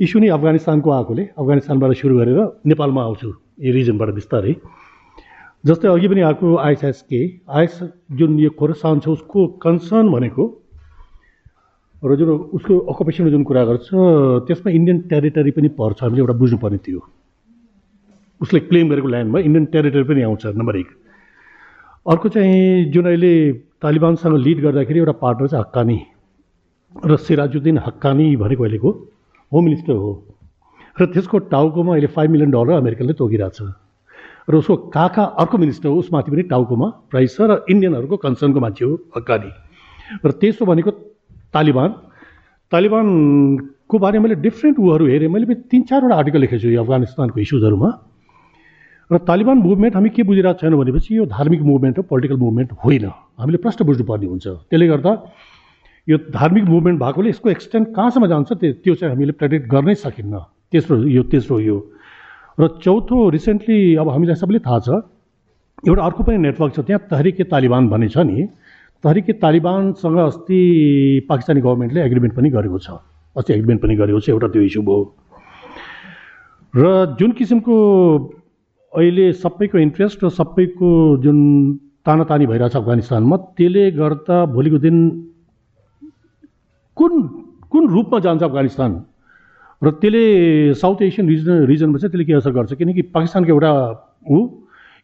Issue नै अफगानिस्तानको आएकोले अफगानिस्तानबाट सुरु गरेर नेपालमा आउँछु यो रिजनबाट बिस्तारै। जस्तै अघि पनि आएको आइएसएसके आइएस जुन यो खोरसान छ उसको कन्सर्न भनेको र जुन उसको अकुपेसन जुन कुरा गर्छ त्यसमा इन्डियन टेरिटरी पनि पर्छ हामीले एउटा बुझ्नुपर्ने थियो। उसले क्लेम गरेको ल्यान्डमा इन्डियन टेरिटरी पनि आउँछ नम्बर एक। अर्को चाहिँ जुन अहिले तालिबानसँग लिड गर्दाखेरि एउटा पार्टनर चाहिँ हक्कानी र सिराजुद्दिन हक्कानी भनेको अहिलेको होम मिनिस्टर हो। र त्यसको टाउकोमा अहिले फाइभ मिलियन डलर अमेरिकनले तोकिरहेको छ र उसको काका अर्को मिनिस्टर हो उसमाथि पनि टाउकोमा प्राइस छ र इन्डियनहरूको कन्सर्नको मान्छे हो हक्कानी र तेस्रो भनेको तालिबान। तालिबानको बारेमा मैले डिफ्रेन्ट उहरू हेरेँ मैले पनि तिन चारवटा आर्टिकल लेखेको छु यो अफगानिस्तानको इस्युजहरूमा र तालिबान मुभमेन्ट हामी के बुझिरहेको छैनौँ भनेपछि यो धार्मिक मुभमेन्ट हो पोलिटिकल मुभमेन्ट होइन। हामीले प्रश्न बुझ्नुपर्ने हुन्छ। त्यसले गर्दा यो धार्मिक मुभमेन्ट भएकोले यसको एक्सटेन्ट कहाँसम्म जान्छ त्यो त्यो चाहिँ हामीले प्रेडिक्ट गर्नै सकिन्न। तेस्रो यो तेस्रो यो। र चौथो रिसेन्टली अब हामीलाई सबैले थाहा छ एउटा अर्को पनि नेटवर्क छ त्यहाँ तहरिके तालिबान भन्ने छ नि। तहरिके तालिबानसँग अस्ति पाकिस्तानी गभर्मेन्टले एग्रिमेन्ट पनि गरेको छ। अस्ति एग्रिमेन्ट पनि गरेको छ एउटा त्यो इस्यु भयो। र जुन किसिमको अहिले सबैको इन्ट्रेस्ट र सबैको जुन तानातानी भइरहेछ अफगानिस्तानमा त्यसले गर्दा भोलिको दिन कुन कुन रूपमा जान्छ अफगानिस्तान? र त्यसले साउथ एसियन रिजन रिजनमा चाहिँ त्यसले के असर गर्छ? किनकि पाकिस्तानको एउटा ऊ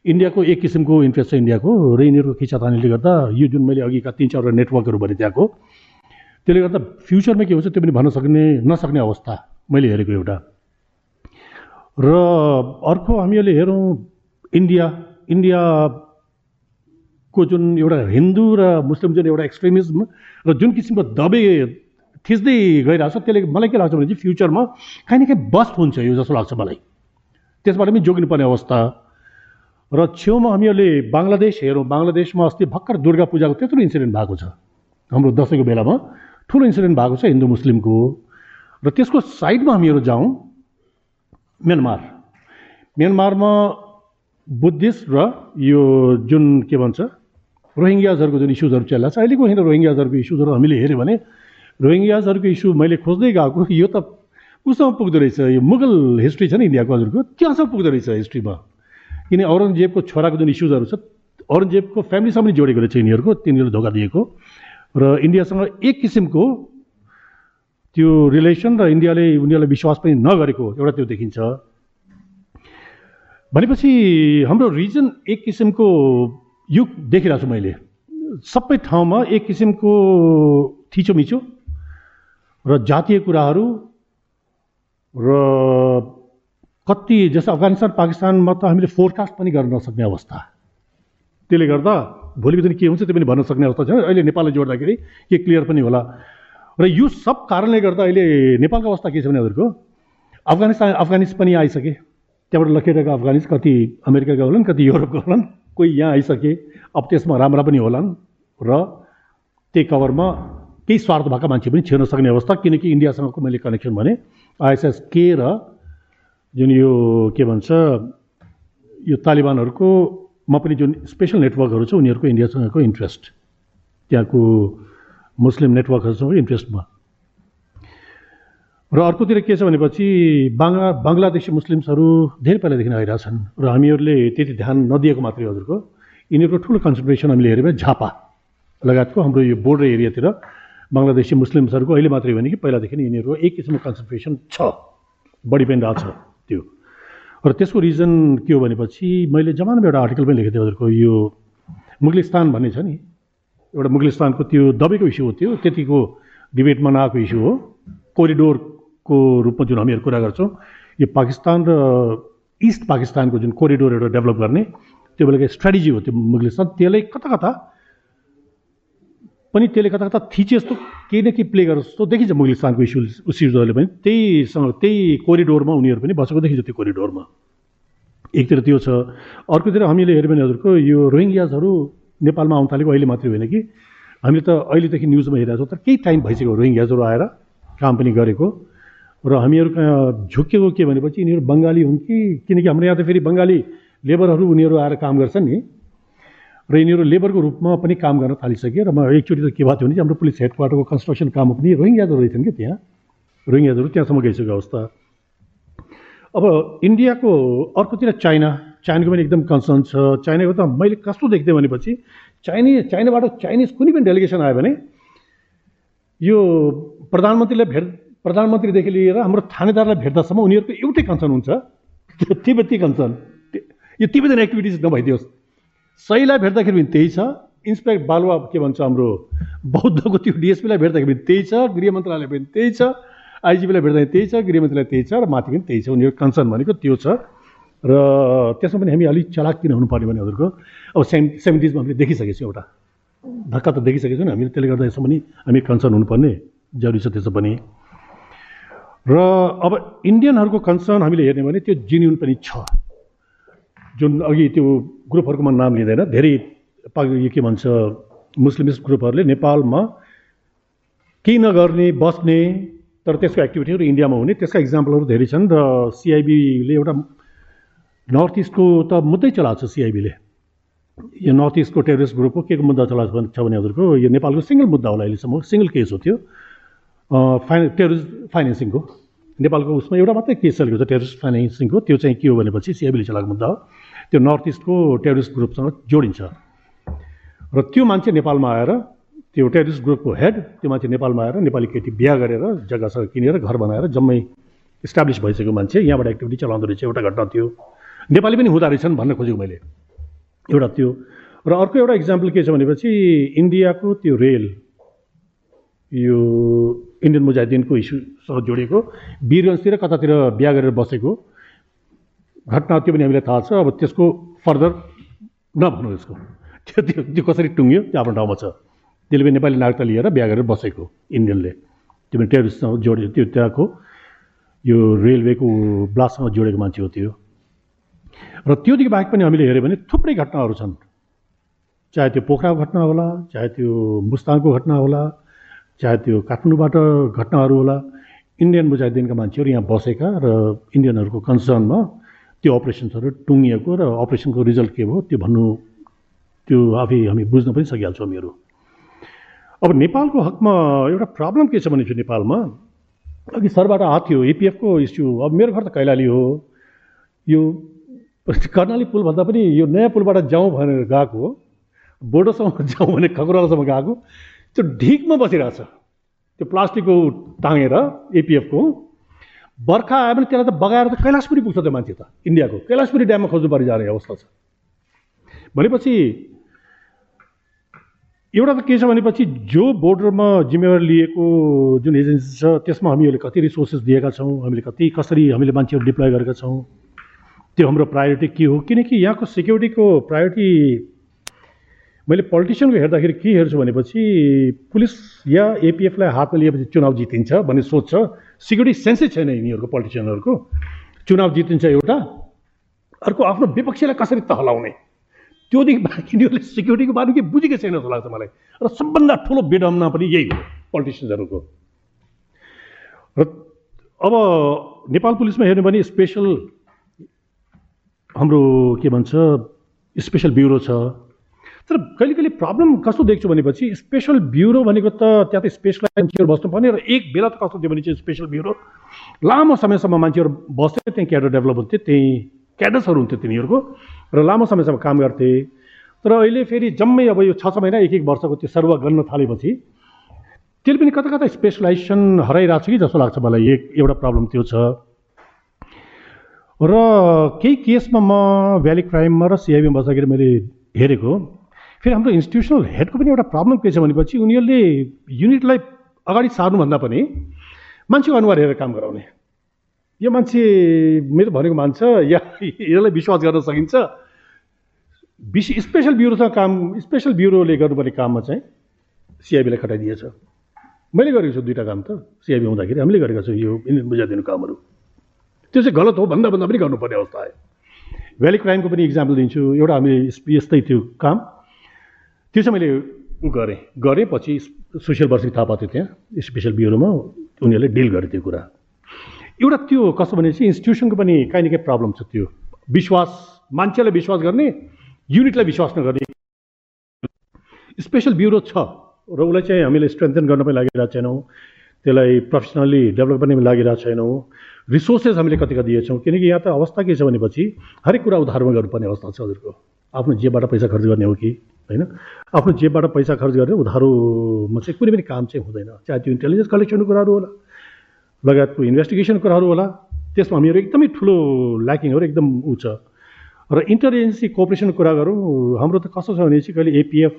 इन्डियाको एक किसिमको इन्ट्रेस्ट छ इन्डियाको र यिनीहरूको खिचातानीले गर्दा यो जुन मैले अघिका तिन चारवटा नेटवर्कहरू भने त्यहाँको त्यसले गर्दा फ्युचरमा के हुन्छ त्यो पनि भन्न सक्ने नसक्ने अवस्था मैले हेरेको एउटा। र अर्को हामीहरूले हेरौँ इन्डिया इन्डियाको जुन एउटा हिन्दू र मुस्लिम जुन एउटा एक्सट्रिमिजम र जुन किसिमको दबे थिच्दै गइरहेको छ त्यसले मलाई के लाग्छ भने चाहिँ फ्युचरमा काहीँ न काहीँ बस्ट हुन्छ यो जस्तो लाग्छ मलाई। त्यसबाट पनि जोगिनुपर्ने अवस्था। र छेउमा हामीहरूले बङ्गलादेश हेरौँ। बङ्गलादेशमा अस्ति भर्खर दुर्गा पूजाको त्यत्रो इन्सिडेन्ट भएको छ। हाम्रो दसैँको बेलामा ठुलो इन्सिडेन्ट भएको छ हिन्दू मुस्लिमको। र त्यसको साइडमा हामीहरू जाउँ म्यानमार। म्यानमारमा बुद्धिस्ट र यो जुन के भन्छ रोहिङ्ग्याजहरूको जुन इस्युजहरू चलिरहेको छ अहिलेको होइन रोहिङ्ग्याजहरूको इस्युजहरू हामीले हेऱ्यो भने रोहिङ्ग्याजहरूको इस्यु मैले खोज्दै गएको यो त उसँग पुग्दो रहेछ यो मुगल हिस्ट्री छ नि इन्डियाको हजुरको त्यहाँसम्म पुग्दो रहेछ हिस्ट्रीमा। किन औरङ्गजेबको छोराको जुन इस्युजहरू छ औरङ्गजेबको फ्यामिलीसँग पनि जोडेको रहेछ यिनीहरूको तिनीहरूले धोका दिएको। र इन्डियासँग एक किसिमको त्यो रिलेसन र इन्डियाले उनीहरूलाई विश्वास पनि नगरेको एउटा त्यो देखिन्छ। भनेपछि हाम्रो रिजन एक किसिमको युग देखिरहेको छु मैले। सबै ठाउँमा एक किसिमको थिचोमिचो र जातीय कुराहरू र कति जस्तो अफगानिस्तान पाकिस्तानमा त हामीले फोरकास्ट पनि गर्न नसक्ने अवस्था। त्यसले गर्दा भोलिको दिन के हुन्छ त्यो पनि भन्न सक्ने अवस्था छ अहिले नेपाललाई जोड्दाखेरि के क्लियर पनि होला। र यो सब कारणले गर्दा अहिले नेपालको अवस्था के छ भने हजुरको अफगानिस्तान अफगानिस पनि आइसके। त्यहाँबाट लखेटेका अफगानिस कति अमेरिकाका होलान् कति युरोपका होलान्। कोही यहाँ आइसके अब त्यसमा राम्रा पनि होलान् र त्यही कभरमा केही स्वार्थ भएका मान्छे पनि छिर्न सक्ने अवस्था किनकि इन्डियासँगको मैले कनेक्सन भने आइएसएस के र जुन यो के भन्छ यो तालिबानहरूकोमा पनि जुन स्पेसल नेटवर्कहरू छ उनीहरूको इन्डियासँगको इन्ट्रेस्ट त्यहाँको मुस्लिम नेटवर्कहरूसँग इन्ट्रेस्टमा। र अर्कोतिर के छ भनेपछि बाङ्ला बङ्गलादेशी मुस्लिम्सहरू धेरै पहिलादेखि आइरहेछन् र हामीहरूले त्यति ध्यान नदिएको मात्रै हजुरको। यिनीहरूको ठुलो कन्सन्ट्रेसन हामीले हेऱ्यो भने झापा लगायतको हाम्रो यो बोर्डर एरियातिर बङ्गलादेशी मुस्लिम्सहरूको अहिले मात्रै भने कि पहिलादेखि यिनीहरूको एक किसिमको कन्सन्ट्रेसन छ। बढी पनि रहेछ त्यो। र त्यसको रिजन के हो भनेपछि मैले जमानामा एउटा आर्टिकल पनि लेखेको थिएँ हजुरको यो मुगलिस्तान भन्ने छ नि। एउटा मुगलिस्तानको त्यो दबेको इस्यु हो त्यो त्यतिको डिबेटमा नआएको इस्यु हो। कोरिडोरको रूपमा जुन हामीहरू कुरा गर्छौँ यो पाकिस्तान र इस्ट पाकिस्तानको जुन कोरिडोर एउटा डेभलप गर्ने त्यो बेलाको स्ट्राटेजी हो त्यो मुगलिस्तान त्यसलाई कता कता पनि त्यसले कता कता थिचे जस्तो केही न केही प्ले गरेर जस्तो देखिन्छ मुगलिस्तानको इस्यु इस्युजहरूले पनि। त्यहीसँग त्यही कोरिडोरमा उनीहरू पनि बसेको देखिन्छ त्यो कोरिडोरमा। एकतिर त्यो छ। अर्कोतिर हामीले हेऱ्यो भने हजुरको यो रोहिङ्ग्याजहरू नेपालमा आउनु थालेको अहिले मात्रै होइन कि। हामीले त अहिलेदेखि न्युजमा हेरिरहेको छौँ तर केही टाइम भइसक्यो रोहिङ्ग्याजहरू आएर काम पनि गरेको। र हामीहरू कहाँ झुकेको के भनेपछि यिनीहरू बङ्गाली हुन् कि किनकि हाम्रो यहाँ त फेरि बङ्गाली लेबरहरू उनीहरू आएर काम गर्छन् नि। र यिनीहरू लेबरको रूपमा पनि काम गर्न थालिसके र म एकचोटि त के भएको थियो भने हाम्रो पुलिस हेड क्वार्टरको कन्स्ट्रक्सन काममा पनि रोहिङ्ग्याजहरू रहेछन् कि त्यहाँ। रोहिङ्ग्याजहरू त्यहाँसम्म गइसक्यो अवस्था। अब इन्डियाको अर्कोतिर चाइना चाइनाको पनि एकदम कन्सर्न छ। चाइनाको त मैले कस्तो देख्थेँ भनेपछि चाइनिज चाइनाबाट चाइनिज कुनै पनि डेलिगेसन आयो भने यो प्रधानमन्त्रीलाई भेट प्रधानमन्त्रीदेखि लिएर हाम्रो थानेदारलाई भेट्दासम्म उनीहरूको एउटै कन्सर्न हुन्छ। तिब्बती कन्सर्न यो तिब्बतन एक्टिभिटिज नभइदियोस्। सहीलाई भेट्दाखेरि पनि त्यही छ। इन्सपेक्ट बालुवा के भन्छ हाम्रो बौद्धको त्यो डिएसपीलाई भेट्दाखेरि पनि त्यही छ। गृह मन्त्रालय पनि त्यही छ। आइजिपीलाई भेट्दा त्यही छ। गृह मन्त्रीलाई त्यही छ। र माथि पनि त्यही छ। उनीहरूको कन्सर्न भनेको त्यो छ। र त्यसमा पनि हामी अलिक चलाक किन हुनुपर्ने भने हजुरको अब सेभेन सेभेन्टिजमा हामीले देखिसकेको एउटा। धक्का त देखिसकेको छौँ हामीले त्यसले गर्दा यसो पनि हामी कन्सर्न हुनुपर्ने। जरुरी छ त्यसो पनि। र अब इन्डियनहरूको कन्सर्न हामीले हेर्ने भने त्यो जिन्युन पनि छ। जुन अघि त्यो ग्रुपहरूको म नाम लिँदैन धेरै यो के भन्छ मुस्लिमिस्ट ग्रुपहरूले नेपालमा केही नगर्ने बस्ने तर त्यसको एक्टिभिटीहरू इन्डियामा हुने त्यसका इक्जाम्पलहरू धेरै छन् र सिआइबीले एउटा नर्थ इस्टको त मुद्दै चलाएको छ सिआइबीले यो नर्थ इस्टको टेरोरिस्ट ग्रुपको के को मुद्दा चलाएको छ भने हजुरको यो नेपालको सिङ्गल मुद्दा होला अहिलेसम्म सिङ्गल केस हो त्यो। फाइन टेरोरिस्ट फाइनेन्सिङको नेपालको उसमा एउटा मात्रै केस चलेको छ टेरोरिस्ट फाइनेन्सिङको त्यो चाहिँ के हो भनेपछि सिआइबीले चलाएको मुद्दा हो। त्यो नर्थ इस्टको टेरोरिस्ट ग्रुपसँग जोडिन्छ। र त्यो मान्छे नेपालमा आएर त्यो टेरोरिस्ट ग्रुपको हेड त्यो मान्छे नेपालमा आएर नेपाली केटी बिहा गरेर जग्गासँग किनेर घर बनाएर जम्मै इस्टाब्लिस भइसकेको मान्छे यहाँबाट एक्टिभिटी चलाउँदो रहेछ। एउटा घटना थियो। नेपाली पनि हुँदो रहेछन् भन्न खोजेको मैले। एउटा त्यो र अर्को एउटा इक्जाम्पल के छ भनेपछि इन्डियाको त्यो रेल यो इन्डियन मुजाहिदिनको इस्युसँग जोडिएको वीरगन्जतिर कतातिर बिहा गरेर बसेको घटना त्यो पनि हामीलाई थाहा छ। अब त्यसको फर्दर नभनौँ यसको। त्यो त्यो त्यो कसरी टुङ्ग्यो त्यो आफ्नो ठाउँमा छ। त्यसले पनि नेपाली नागरिकता लिएर बिहा गरेर बसेको इन्डियनले। त्यो पनि टेरिस्टसँग जोडे त्यो त्यहाँको यो रेलवेको ब्लास्टसँग जोडेको मान्छे हो त्यो। र त्योदेखि बाहेक पनि हामीले हेऱ्यो भने थुप्रै घटनाहरू छन्। चाहे त्यो पोखराको घटना होला चाहे त्यो मुस्ताङको घटना होला चाहे त्यो काठमाडौँबाट घटनाहरू होला इन्डियन मुजाहिदिनका मान्छेहरू यहाँ बसेका र इन्डियनहरूको कन्सर्नमा त्यो अपरेसन्सहरू टुङ्गिएको र अपरेसनको रिजल्ट के भयो त्यो भन्नु त्यो आफै हामी बुझ्न पनि सकिहाल्छौँ हामीहरू। अब नेपालको हकमा एउटा प्रब्लम के छ भने नेपालमा अघि सरबाट आएको थियो एपिएफको इस्यु अब मेरो घर त कैलाली हो। यो कर्णाली पुल भन्दा पनि यो नयाँ पुलबाट जाउँ भनेर गएको हो बोर्डरसम्म जाउँ भने खकुरालासम्म गएको त्यो ढिकमा बसिरहेछ। त्यो प्लास्टिकको टाँगेर एपिएफको बर्खा आयो भने त्यसलाई त बगाएर त कैलाशपुरी पुग्छ त्यो मान्छे त इन्डियाको। कैलाशपुरी ड्याममा खोज्नु परि जाने अवस्था छ। भनेपछि एउटा त के छ भनेपछि जो बोर्डरमा जिम्मेवारी लिएको जुन एजेन्सी छ त्यसमा हामीहरूले कति रिसोर्सेस दिएका छौँ हामीले कति कसरी हामीले मान्छेहरू डिप्लोय गरेका छौँ त्यो हाम्रो प्रायोरिटी के हो? किनकि यहाँको सिक्युरिटीको प्रायोरिटी मैले पोलिटिसियनको हेर्दाखेरि के हेर्छु भनेपछि पुलिस या एपिएफलाई हातमा लिएपछि चुनाव जितिन्छ भन्ने सोच छ। सिक्युरिटी सेन्सै छैन यिनीहरूको पोलिटिसियनहरूको। चुनाव जितिन्छ एउटा अर्को आफ्नो विपक्षीलाई कसरी त हलाउने त्योदेखि बाहेक यिनीहरूले सिक्युरिटीको बारेमा के बुझेकै छैन जस्तो लाग्छ मलाई। र सबभन्दा ठुलो बेडमना पनि यही हो पोलिटिसियन्सहरूको र अब नेपाल पुलिसमा हेर्ने भने स्पेसल हाम्रो के भन्छ स्पेसल ब्युरो छ। तर कहिले कहिले प्रब्लम कस्तो देख्छु भनेपछि स्पेसल ब्युरो भनेको त त्यहाँ त स्पेसलाइज मान्छेहरू बस्नुपर्ने र एक बेला त कस्तो थियो भने चाहिँ स्पेसल ब्युरो लामो समयसम्म मान्छेहरू बस्थ्यो त्यहीँ क्याडर डेभलप हुन्थ्यो त्यहीँ क्याडर्सहरू हुन्थ्यो तिनीहरूको र लामो समयसम्म काम गर्थे। तर अहिले फेरि जम्मै अब यो छ छ महिना एक एक वर्षको त्यो सर्व गर्न थालेपछि त्यसले पनि कता कता स्पेसलाइजेसन हराइरहेको छ कि जस्तो लाग्छ मलाई? एक एउटा प्रब्लम त्यो छ। र केही केसमा म भ्याली क्राइममा र सिआइबीमा बस्दाखेरि मैले हेरेको। फेरि हाम्रो इन्स्टिट्युसनल हेडको पनि एउटा प्रब्लम के छ भनेपछि उनीहरूले युनिटलाई अगाडि सार्नुभन्दा पनि मान्छेको अनुहार हेरेर काम गराउने। यो मान्छे मेरो भनेको मान्छ या यसलाई विश्वास गर्न सकिन्छ। विश स्पेसल ब्युरोसँग काम स्पेसल ब्युरोले गर्नुपर्ने काममा चाहिँ सिआइबीलाई खटाइदिएछ। मैले गरेको छु दुईवटा काम त। सिआइबी हुँदाखेरि हामीले गरेका छौँ यो बुझाइदिनु कामहरू। त्यो चाहिँ गलत हो भन्दा भन्दा पनि गर्नुपर्ने अवस्था आयो। भ्याली क्राइमको पनि इक्जाम्पल दिन्छु। एउटा हामीले यस्तै थियो काम त्यो चाहिँ मैले उ गरेँ। गरेँ पछि सोसियल वर्षिक पाएको थियो त्यहाँ स्पेसल ब्युरोमा उनीहरूले डिल गरे त्यो कुरा। एउटा त्यो कस्तो भनेपछि इन्स्टिट्युसनको पनि काहीँ न काहीँ प्रब्लम छ त्यो। विश्वास मान्छेलाई विश्वास गर्ने युनिटलाई विश्वास नगर्ने। स्पेसल ब्युरो छ र उसलाई चाहिँ हामीले स्ट्रेन्थन गर्न पनि लागिरहेको छैनौँ। त्यसलाई प्रोफेसनल्ली डेभलप गर्ने लागिरहेको छैनौँ। रिसोर्सेस हामीले कतिका दिएछौँ। किनकि यहाँ त अवस्था के छ भनेपछि हरेक कुरा उधारमा गर्नुपर्ने अवस्था छ हजुरको। आफ्नो जेबबाट पैसा खर्च गर्ने हो कि? होइन? आफ्नो जेबबाट पैसा खर्च गर्ने उधारोमा चाहिँ कुनै पनि काम चाहिँ हुँदैन। चाहे त्यो इन्टेलिजेन्स कलेक्सनको कुराहरू होला लगायतको इन्भेस्टिगेसन कुराहरू होला त्यसमा हामीहरू एकदमै ठुलो ल्याकिङहरू एकदम ऊ छ। र इन्टर एजेन्सी कोअपरेसनको कुरा गरौँ हाम्रो त कस्तो छ भने चाहिँ कहिले एपिएफ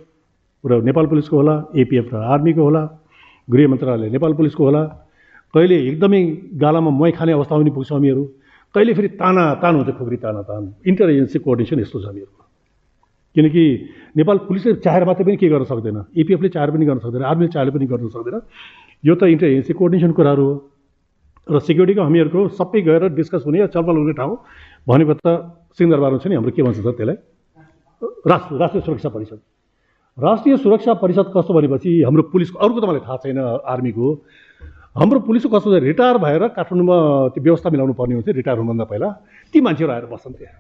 र नेपाल पुलिसको होला एपिएफ र आर्मीको होला गृह मन्त्रालय नेपाल पुलिसको होला कहिले एकदमै गालामा मै खाने अवस्थामा पनि पुग्छौँ हामीहरू कहिले फेरि ताना तान हुन्छ खुक्री ताना तान इन्टर एजेन्सी कोअर्डिनेसन यस्तो छ हामीहरूको। किनकि नेपाल पुलिसले चाहेर मात्रै पनि के गर्न सक्दैन। एपिएफले चाहेर पनि गर्न सक्दैन आर्मीले चाहेर पनि गर्न सक्दैन। यो त इन्टर एजेन्सी कोअर्डिनेसन कुराहरू हो। र सेक्युरिटीको हामीहरूको सबै गएर डिस्कस हुने छलफल हुने ठाउँ भनेको त सिंहदरबारमा छ नि हाम्रो के भन्छ त त्यसलाई? राष्ट्र राष्ट्रिय सुरक्षा परिषद। राष्ट्रिय सुरक्षा परिषद कस्तो भनेपछि हाम्रो पुलिसको अरूको त मलाई थाहा छैन आर्मीको। हाम्रो पुलिसको कस्तो रिटायर भएर काठमाडौँमा त्यो व्यवस्था मिलाउनु पर्ने हुन्थ्यो रिटायर हुनुभन्दा पहिला। ती मान्छेहरू आएर बस्छन् त्यहाँ।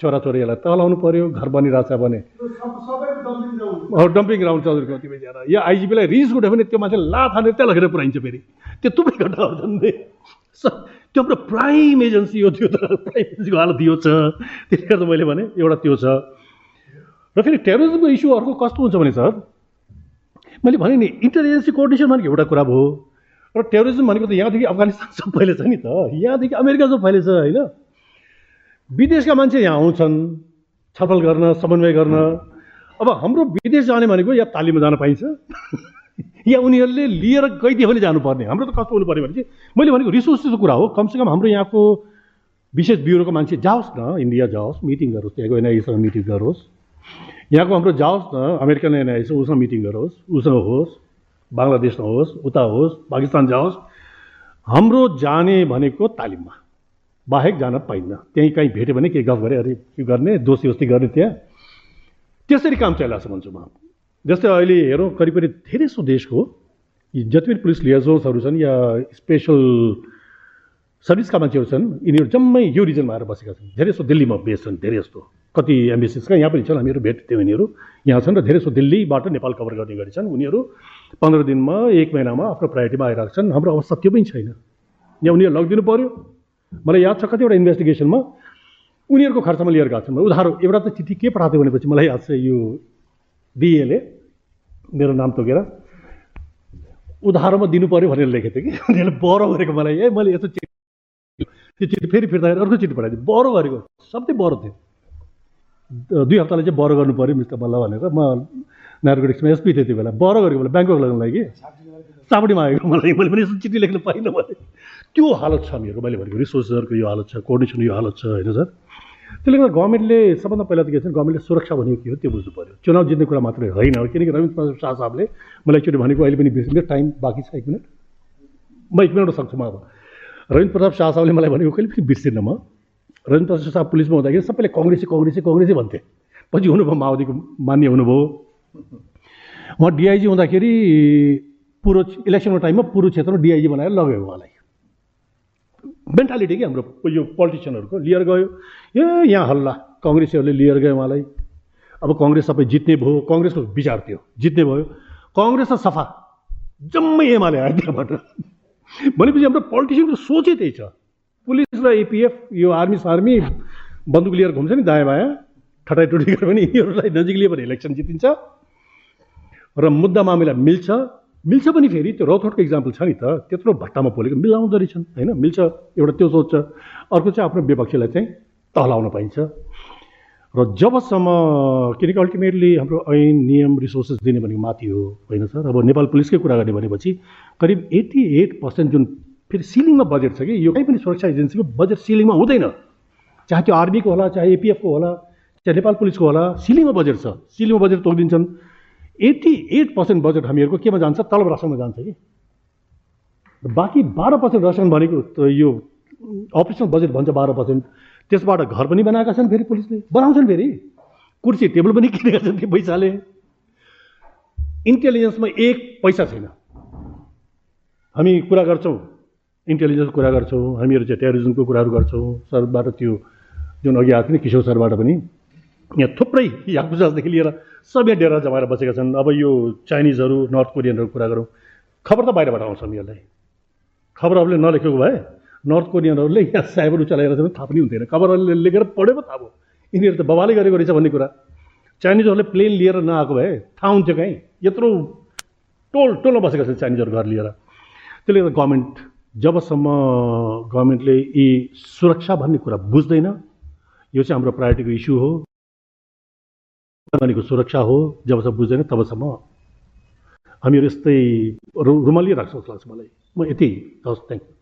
छोराछोरीहरूलाई तलाउनु पऱ्यो घर बनिरहेछ भने। डम्पिङ ग्राउन्ड हजुरको त्यो बेचारा या आइजिपीलाई रिस उठ्यो भने त्यो मान्छे लात हानेर त्यहाँ लगेर पुऱ्याइन्छ फेरि। त्यो थुप्रै घटनाहरू छन् त्यो हाम्रो प्राइम एजेन्सी हो त्यो त। प्राइम एजेन्सीको हालत यो छ। त्यसले गर्दा मैले भने एउटा त्यो छ। र फेरि टेरोरिजमको इस्यु अर्को कस्तो हुन्छ भने सर? मैले भने नि इन्टर एजेन्सी कोअर्डिनेसन भनेको एउटा कुरा भयो। र टेरोरिजम भनेको त यहाँदेखि अफगानिस्तानसम्म फैलेछ नि त। यहाँदेखि अमेरिकासम्म फैलेछ होइन? विदेशका मान्छे यहाँ आउँछन् छलफल गर्न समन्वय गर्न। अब हाम्रो विदेश जाने भनेको या तालिममा जान पाइन्छ या उनीहरूले लिएर भने जानुपर्ने। हाम्रो त कस्तो हुनु पऱ्यो भने चाहिँ मैले भनेको रिसोर्सेसको कुरा हो। कमसेकम हाम्रो यहाँको विशेष ब्युरोको मान्छे जाओस् न इन्डिया जाओस् मिटिङ गरोस् त्यहाँको एनआइएसँग मिटिङ गरोस्। यहाँको हाम्रो जाओस् न अमेरिकन एनआइएस उसँग मिटिङ गरोस् उसँग होस् बङ्गलादेशमा होस् उता होस् पाकिस्तान जाओस्। हाम्रो जाने भनेको तालिममा। बाहेक जान पाइन्न। त्यहीँ कहीँ भेट्यो भने के गफ गरे अरे के गर्ने? दोस्ती दोस्ती गर्ने त्यहाँ। त्यसरी काम चलिरहेको छ भन्छु म जस्तै अहिले हेरौँ करिब करिब धेरै जस्तो देशको जति पनि पुलिस लिएजोर्सहरू छन् या स्पेसल सर्भिसका मान्छेहरू छन् यिनीहरू जम्मै यो रिजनमा आएर बसेका छन्। धेरै जस्तो दिल्लीमा बेस छन् धेरै जस्तो कति एम्बेसिसका यहाँ पनि छन् हामीहरू भेट्थ्यौँ यिनीहरू। यहाँ छन् र धेरै जस्तो दिल्लीबाट नेपाल कभर गर्ने गरी छन्। उनीहरू पन्ध्र दिनमा एक महिनामा आफ्नो प्रायोरिटीमा आइरहेको छन्। हाम्रो अवस्था त्यो पनि छैन। यहाँ उनीहरू लगिदिनु पऱ्यो मलाई याद छ कतिवटा इन्भेस्टिगेसनमा उनीहरूको खर्चमा लिएर गएको छन् उधारो एउटा त चिठी के पठाएको थियो भनेपछि मलाई याद छ यो बिएले मेरो नाम तोकेर। उधारोमा दिनु पऱ्यो भनेर लेखेको थियो कि? उनीहरूले बरो गरेको मलाई। ए मैले यस्तो चिठी त्यो चिठी फेरि फिर्ताखेरि अर्को चिठी पठाइदिएँ बरो गरेको। सबै बरो थियो। दुई हप्तालाई चाहिँ बरो गर्नु पऱ्यो मिस्टर मल्ल भनेर। म नार्कोटिक्समा एसपी थियो त्यो बेला। बरो गरेको बेला। ब्याङ्कक लागि। चापडी मागेको मलाई मैले पनि चिठी लेख्न पाइनँ मैले। त्यो हालत छ हामीहरूको मैले भनेको रिसोर्सेसहरूको यो हालत छ कोअर्डिनेसन यो हालत छ होइन सर? त्यसले गर्दा गभर्मेन्टले सबभन्दा पहिला त के छ गभर्मेन्टले सुरक्षा भनेको के हो त्यो बुझ्नु पऱ्यो चुनाव जित्ने कुरा मात्रै होइन। किनकि रविन्द्र प्रसाद शाह साहबले मलाई एकचोटि भनेको अहिले पनि बिर्सिनु टाइम बाँकी छ एक मिनट। म एक मिनट सक्छु म अब। रविन्द्र प्रसाद शाह साहबले मलाई भनेको कहिले पनि बिर्सिनँ म। रविन्द्र प्रसाद शाह पुलिसमा हुँदाखेरि सबैले कङ्ग्रेसी कङ्ग्रेसी कङ्ग्रेसै भन्थे। पछि हुनुभयो माओवादीको मान्य हुनुभयो। उहाँ डिआइजी हुँदाखेरि पुरो इलेक्सनको टाइममा पुरो क्षेत्रमा डिआइजी बनाएर लगेको उहाँलाई मेन्टालिटी कि हाम्रो यो पोलिटिसियनहरूको लिएर गयो। ए यहाँ हल्ला। कङ्ग्रेसीहरूले लिएर गयो उहाँलाई। अब कङ्ग्रेस सबै जित्ने भयो। कङ्ग्रेसको विचार थियो जित्ने भयो। कङ्ग्रेस त सफा। जम्मै एमाले आयो त्यहाँबाट। भनेपछि हाम्रो पोलिटिसियनको सोचै त्यही छ। पुलिस र एपिएफ यो आर्मी सार्मी बन्दुक लिएर घुम्छ नि दायाँ बायाँ। ठटाइ टुटी गरेर पनि यिनीहरूलाई नजिक लियो भने इलेक्सन जितिन्छ। र मुद्दा मामिला मिल्छ। मिल्छ पनि फेरि त्यो रौथोटको इक्जाम्पल छ नि त त्यत्रो भट्टामा पोलेको मिलाउँदो रहेछन् होइन? मिल्छ एउटा त्यो सोच छ अर्को चाहिँ आफ्नो विपक्षीलाई चाहिँ तहलाउन पाइन्छ। र जबसम्म किनकि अल्टिमेटली हाम्रो ऐन नियम रिसोर्सेस दिने भनेको माथि हो होइन सर? अब नेपाल पुलिसकै कुरा गर्ने भनेपछि करिब एट्टी एट पर्सेन्ट जुन फेरि सिलिङमा बजेट छ कि यो कहीँ पनि सुरक्षा एजेन्सीको बजेट सिलिङमा हुँदैन। चाहे त्यो आर्मीको होला चाहे एपिएफको होला चाहे नेपाल पुलिसको होला सिलिङमा बजेट छ। सिलिङमा बजेट तोकिदिन्छन्। एट्टी एट पर्सेन्ट बजेट हामीहरूको केमा जान्छ? तलब रासनमा जान्छ कि? बाँकी बाह्र पर्सेन्ट रासन भनेको यो अपरेसनल बजेट भन्छ बाह्र पर्सेन्ट। त्यसबाट घर पनि बनाएका छन् फेरि पुलिसले। बनाउँछन् फेरि। कुर्सी टेबल पनि किनेका छन् त्यो पैसाले। इन्टेलिजेन्समा एक पैसा छैन। हामी कुरा गर्छौँ। इन्टेलिजेन्सको कुरा गर्छौँ। हामीहरू चाहिँ टेरोरिजमको कुराहरू गर्छौँ। सरबाट त्यो जुन अघि आएको थियो नि किशोर सरबाट पनि। यहाँ थुप्रै याकुजादेखि लिएर सबै डेरा जमाएर बसेका छन्। अब यो चाइनिजहरू नर्थ कोरियनहरूको कुरा गरौँ। खबर त बाहिरबाट आउँछ उनीहरूलाई खबरहरूले नलेखेको भए नर्थ कोरियनहरूले यहाँ साइबर चलाएर चाहिँ थाहा पनि हुन्थेन खबरहरूले लेखेर पढ्यो पो थाहा भयो। यिनीहरू त बबाले गरेको रहेछ भन्ने कुरा। चाइनिजहरूले प्लेन लिएर नआएको भए थाहा हुन्थ्यो कहीँ। यत्रो टोल टोलमा बसेका छन् चाइनिजहरू घर लिएर। त्यसले गर्दा गभर्मेन्ट जबसम्म गभर्मेन्टले यी सुरक्षा भन्ने कुरा बुझ्दैन यो चाहिँ हाम्रो प्रायोरिटीको इस्यु हो। नानीको सुरक्षा हो जबसम्म बुझ्दैन तबसम्म हामीहरू यस्तै रु रुमालिरहेको जस्तो लाग्छ मलाई। म यति हस् थ्याङ्क यू